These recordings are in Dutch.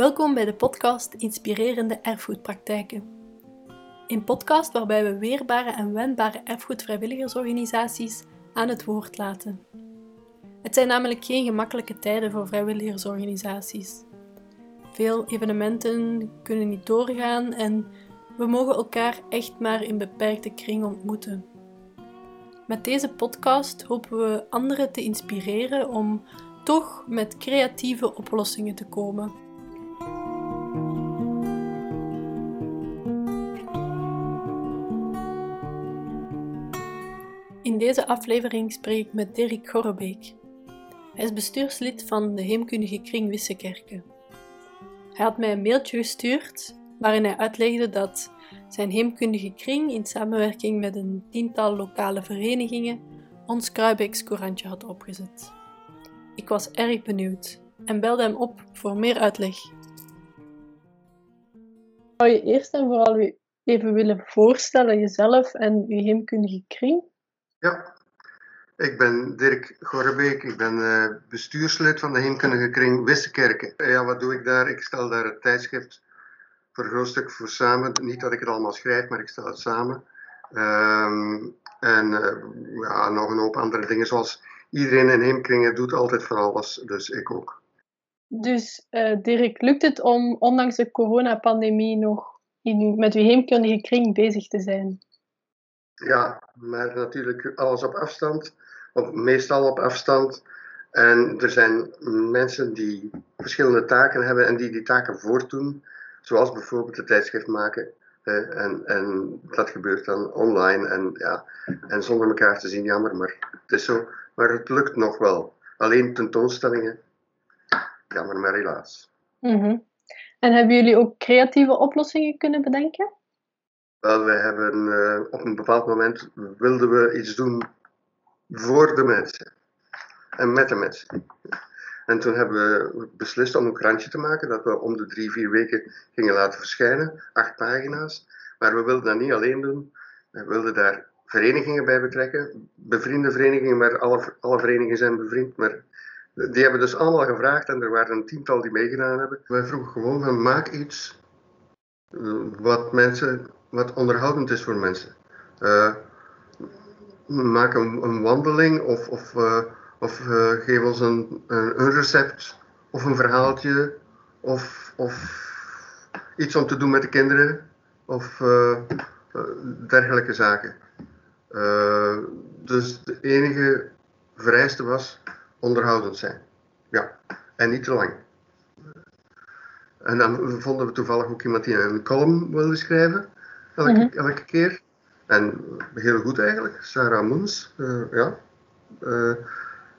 Welkom bij de podcast Inspirerende Erfgoedpraktijken. Een podcast waarbij we weerbare en wendbare erfgoedvrijwilligersorganisaties aan het woord laten. Het zijn namelijk geen gemakkelijke tijden voor vrijwilligersorganisaties. Veel evenementen kunnen niet doorgaan en we mogen elkaar echt maar in beperkte kring ontmoeten. Met deze podcast hopen we anderen te inspireren om toch met creatieve oplossingen te komen. Deze aflevering spreek ik met Dirk Gorrebeek. Hij is bestuurslid van de Heemkundige Kring Wissekerken. Hij had mij een mailtje gestuurd waarin hij uitlegde dat zijn heemkundige kring in samenwerking met een tiental lokale verenigingen ons Kruibeeks courantje had opgezet. Ik was erg benieuwd en belde hem op voor meer uitleg. Zou je eerst en vooral even willen voorstellen jezelf en uw heemkundige kring? Ja, ik ben Dirk Gorbeek, ik ben uh, bestuurslid van de heemkundige kring Wissekerken. Ja, wat doe ik daar? Ik stel daar het tijdschrift voor een groot stuk voor samen. Niet dat ik het allemaal schrijf, maar ik stel het samen. Um, en uh, ja, nog een hoop andere dingen, zoals iedereen in heemkringen doet altijd van alles, dus ik ook. Dus uh, Dirk, lukt het om ondanks de coronapandemie nog in, met uw heemkundige kring bezig te zijn? Ja, maar natuurlijk alles op afstand, of meestal op afstand. En er zijn mensen die verschillende taken hebben en die die taken voortdoen, zoals bijvoorbeeld het tijdschrift maken. En, en dat gebeurt dan online en, ja, en zonder elkaar te zien, jammer, maar het is zo. Maar het lukt nog wel. Alleen tentoonstellingen, jammer maar helaas. Mm En hebben jullie ook creatieve oplossingen kunnen bedenken? Wel, we hebben uh, op een bepaald moment wilden we iets doen voor de mensen en met de mensen. En toen hebben we beslist om een krantje te maken dat we om de drie, vier weken gingen laten verschijnen, acht pagina's. Maar we wilden dat niet alleen doen, we wilden daar verenigingen bij betrekken, bevriende verenigingen, maar alle, alle verenigingen zijn bevriend, maar die hebben dus allemaal gevraagd en er waren een tiental die meegedaan hebben. Wij vroegen gewoon van maak iets eh, wat mensen wat onderhoudend is voor mensen. Uh, maak een, wandeling of, of, uh, of uh, geef ons een, een, recept of een verhaaltje of, of iets om te doen met de kinderen of dergelijke zaken. dus de enige vereiste was onderhoudend zijn. Ja, en niet te lang. En dan vonden we toevallig ook iemand die een column wilde schrijven elke, mhm. elke keer. En heel goed eigenlijk, Sarah Moens, uh, ja, uh,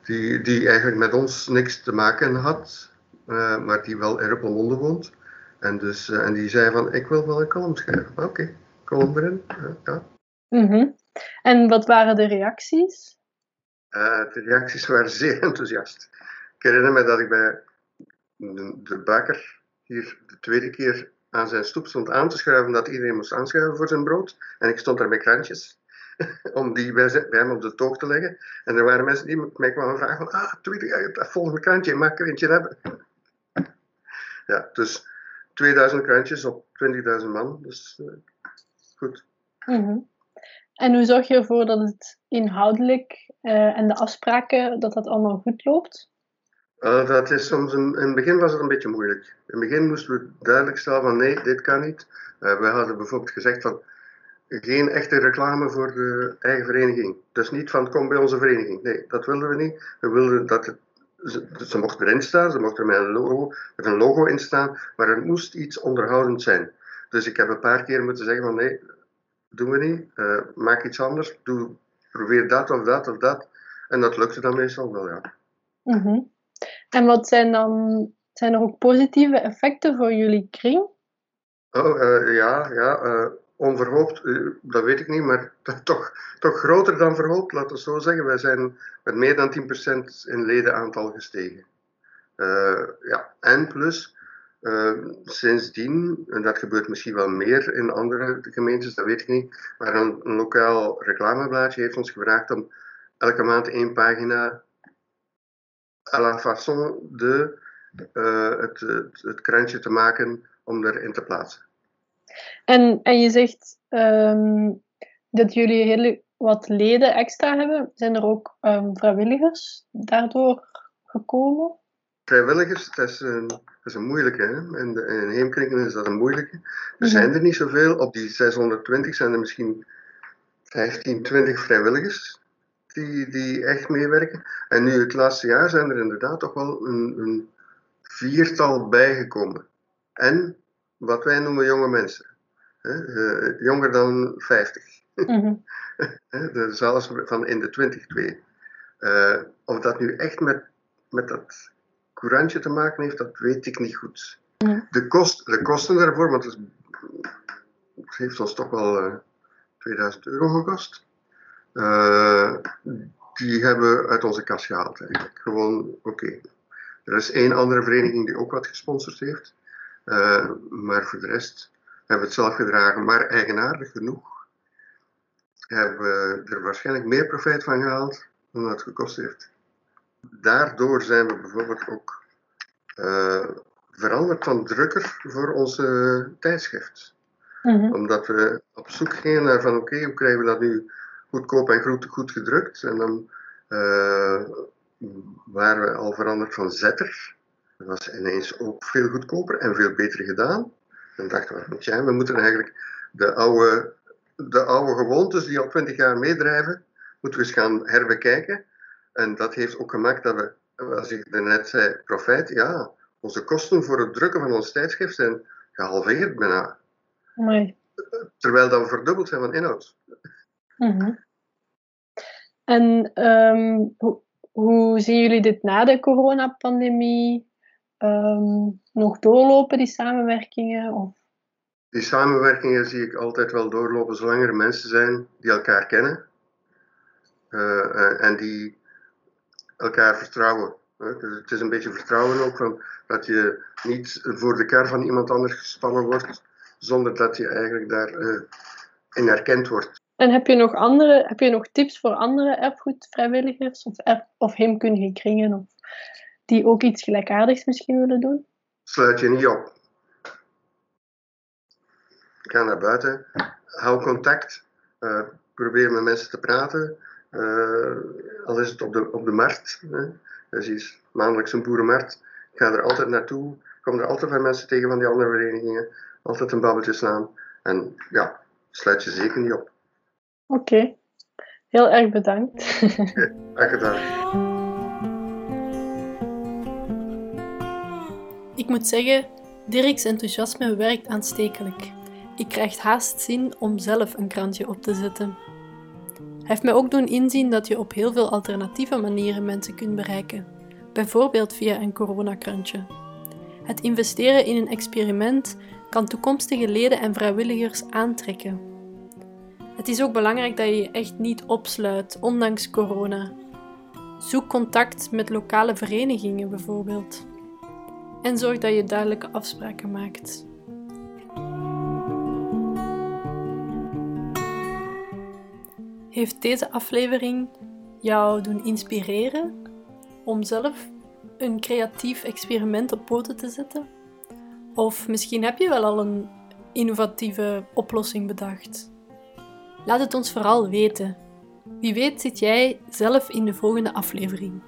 die, die eigenlijk met ons niks te maken had, uh, maar die wel in Ruppelmonde woont. En, dus, en die zei van, ik wil wel een column schrijven. Oké, okay, column erin, ja. Mm -hmm. En wat waren de reacties? de reacties waren zeer enthousiast. Ik herinner me dat ik bij de, de bakker hier de tweede keer aan zijn stoep stond aan te schuiven dat iedereen moest aanschuiven voor zijn brood. En ik stond daar met krantjes om die bij, hem op de toog te leggen. En er waren mensen die mij kwamen vragen van, ah, tweede, dat volgende krantje, mag ik er eentje hebben? ja, dus 2000 krantjes op 20.000 man, dus uh, goed. Mm En hoe zorg je ervoor dat het inhoudelijk uh, en de afspraken, dat dat allemaal goed loopt? Uh, dat is soms in het begin was het een beetje moeilijk. In het begin moesten we duidelijk stellen van nee, dit kan niet. Uh, we hadden bijvoorbeeld gezegd van geen echte reclame voor de eigen vereniging. Dus niet van kom bij onze vereniging. Nee, dat wilden we niet. We wilden dat het, ze, ze mochten erin staan, ze mochten er met een, logo, een logo in staan, maar het moest iets onderhoudend zijn. Dus ik heb een paar keer moeten zeggen van nee, doen we niet. Uh, maak iets anders. Doe, probeer dat of dat of dat. En dat lukte dan meestal wel, ja. Mm en wat zijn dan, zijn er ook positieve effecten voor jullie kring? Oh, uh, ja, ja. Uh, onverhoopt, uh, dat weet ik niet, maar toch, toch groter dan verhoopt, laten we zo zeggen. Wij zijn met meer dan 10% in ledenaantal gestegen. ja, en plus, sindsdien, en dat gebeurt misschien wel meer in andere gemeentes, dat weet ik niet, maar een, een lokaal reclameblaadje heeft ons gevraagd om elke maand één pagina à la façon de uh, het, het, het, krantje te maken om erin te plaatsen. En, en je zegt um, dat jullie heel wat leden extra hebben. Zijn er ook um, vrijwilligers daardoor gekomen? Vrijwilligers, dat is een, dat is een moeilijke. Hè? In, de, in heemkringen is dat een moeilijke. Er zijn er niet zoveel. Op die 620 zijn er misschien 15, 20 vrijwilligers die, die echt meewerken. En nu het laatste jaar zijn er inderdaad toch wel een, een viertal bijgekomen. En wat wij noemen jonge mensen. Hè? Uh, jonger dan 50. Mm-hmm. zelfs van in de 20 twee. Uh, of dat nu echt met, met dat courantje te maken heeft, dat weet ik niet goed. Mm-hmm. De, kost, de kosten daarvoor, want het, het heeft ons toch wel uh, 2000 euro gekost. Uh, die hebben we uit onze kas gehaald eigenlijk. Gewoon, oké. Okay. Er is één andere vereniging die ook wat gesponsord heeft. Uh, maar voor de rest hebben we het zelf gedragen. Maar eigenaardig genoeg hebben we er waarschijnlijk meer profijt van gehaald dan dat het gekost heeft. Daardoor zijn we bijvoorbeeld ook uh, veranderd van drukker voor onze tijdschrift. Mm -hmm. Omdat we op zoek gingen naar van oké, okay, hoe krijgen we dat nu goedkoop en goed, goed gedrukt. En dan uh, waren we al veranderd van zetter. Dat was ineens ook veel goedkoper en veel beter gedaan. En dachten we, tja, we moeten eigenlijk de oude, de oude gewoontes die al twintig jaar meedrijven, moeten we eens gaan herbekijken. En dat heeft ook gemaakt dat we, als ik net zei, profijt, ja, onze kosten voor het drukken van ons tijdschrift zijn gehalveerd bijna. Nee. Terwijl dat we verdubbeld zijn van inhoud. Mm En um, hoe, zien jullie dit na de coronapandemie um, nog doorlopen, die samenwerkingen? Of? Die samenwerkingen zie ik altijd wel doorlopen zolang er mensen zijn die elkaar kennen uh, en die elkaar vertrouwen. Dus het is een beetje vertrouwen ook, van dat je niet voor de kar van iemand anders gespannen wordt, zonder dat je eigenlijk daarin uh, erkend wordt. En heb je nog andere, heb je nog tips voor andere erfgoedvrijwilligers of, erf, of heemkundige kringen of die ook iets gelijkaardigs misschien willen doen? Sluit je niet op. Ga naar buiten, hou contact, uh, probeer met mensen te praten. Uh, al is het op de, op de markt. Hè. Dus is maandelijks een boerenmarkt. Ga er altijd naartoe. Kom er altijd bij mensen tegen van die andere verenigingen. Altijd een babbeltje slaan. En ja, sluit je zeker niet op. Oké, okay. heel erg bedankt. Graag gedaan. Ik moet zeggen, Dirk's enthousiasme werkt aanstekelijk. Ik krijg haast zin om zelf een krantje op te zetten. Hij heeft mij ook doen inzien dat je op heel veel alternatieve manieren mensen kunt bereiken, bijvoorbeeld via een coronakrantje. Het investeren in een experiment kan toekomstige leden en vrijwilligers aantrekken het is ook belangrijk dat je je echt niet opsluit, ondanks corona. Zoek contact met lokale verenigingen bijvoorbeeld. En zorg dat je duidelijke afspraken maakt. Heeft deze aflevering jou doen inspireren om zelf een creatief experiment op poten te zetten? Of misschien heb je wel al een innovatieve oplossing bedacht. Laat het ons vooral weten. Wie weet zit jij zelf in de volgende aflevering.